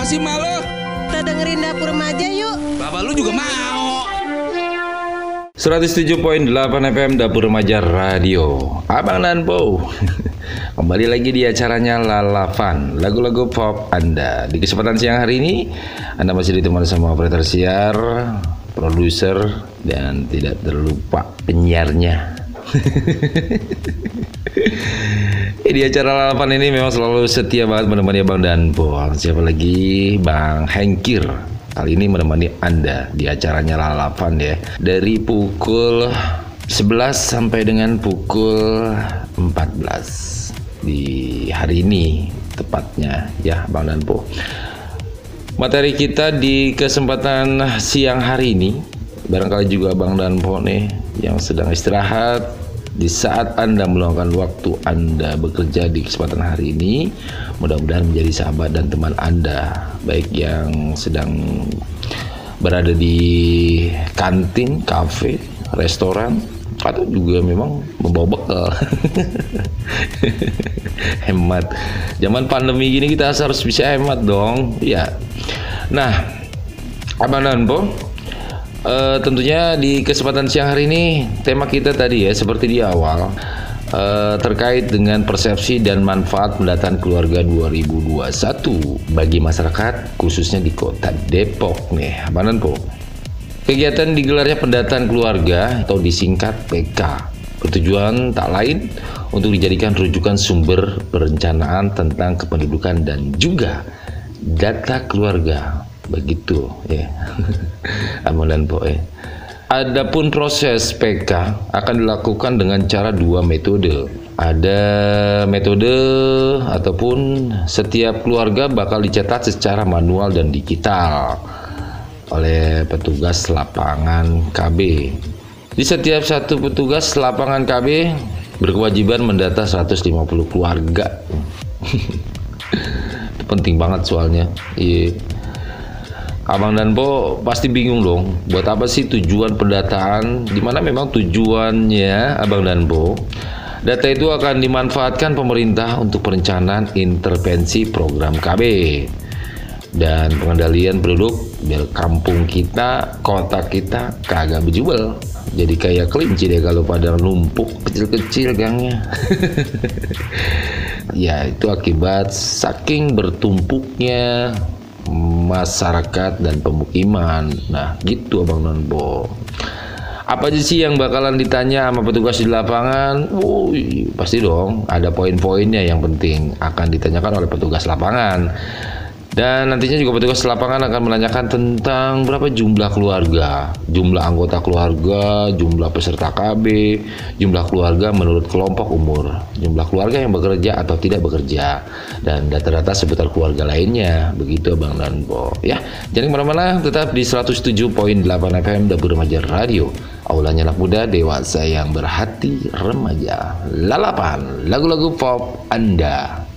Ngapa sih malu? Kita dengerin dapur remaja yuk. Bapak lu juga mau. 107.8 FM Dapur Remaja Radio Abang dan Po Kembali lagi di acaranya Lalavan Lagu-lagu pop Anda Di kesempatan siang hari ini Anda masih ditemani sama operator siar Produser Dan tidak terlupa penyiarnya di acara Lalapan ini memang selalu setia banget menemani Bang dan Po Siapa lagi? Bang Hengkir. Kali ini menemani Anda di acaranya Lalapan ya. Dari pukul 11 sampai dengan pukul 14 Di hari ini tepatnya ya Bang dan Po Materi kita di kesempatan siang hari ini Barangkali juga Bang dan Po nih yang sedang istirahat di saat Anda meluangkan waktu Anda bekerja di kesempatan hari ini, mudah-mudahan menjadi sahabat dan teman Anda, baik yang sedang berada di kantin, kafe, restoran, atau juga memang membawa bekal. hemat. Zaman pandemi gini kita harus bisa hemat dong. Ya. Nah, Abang Danpo, Uh, tentunya di kesempatan siang hari ini tema kita tadi ya seperti di awal uh, terkait dengan persepsi dan manfaat pendataan keluarga 2021 bagi masyarakat khususnya di kota Depok nih, Abang Po. Kegiatan digelarnya pendataan keluarga atau disingkat PK bertujuan tak lain untuk dijadikan rujukan sumber perencanaan tentang kependudukan dan juga data keluarga begitu ya amalan poe Adapun proses PK akan dilakukan dengan cara dua metode. Ada metode ataupun setiap keluarga bakal dicatat secara manual dan digital oleh petugas lapangan KB. Di setiap satu petugas lapangan KB berkewajiban mendata 150 keluarga. Penting banget soalnya. Iya. Abang dan Po pasti bingung dong, buat apa sih tujuan pendataan? Di mana memang tujuannya Abang dan Po, data itu akan dimanfaatkan pemerintah untuk perencanaan intervensi program KB dan pengendalian penduduk biar kampung kita, kota kita kagak bejubel. Jadi kayak kelinci deh kalau pada numpuk kecil-kecil gangnya. ya itu akibat saking bertumpuknya masyarakat dan pemukiman. Nah, gitu Abang Nonbo. Apa aja sih yang bakalan ditanya sama petugas di lapangan? Oh, pasti dong, ada poin-poinnya yang penting akan ditanyakan oleh petugas lapangan. Dan nantinya juga petugas lapangan akan menanyakan tentang berapa jumlah keluarga, jumlah anggota keluarga, jumlah peserta KB, jumlah keluarga menurut kelompok umur, jumlah keluarga yang bekerja atau tidak bekerja, dan data-data seputar keluarga lainnya. Begitu Bang Danpo. Ya, jangan ke mana-mana, tetap di 107.8 FM Dapur Remaja Radio. Aulanya anak muda, dewasa yang berhati remaja. Lalapan, lagu-lagu pop Anda.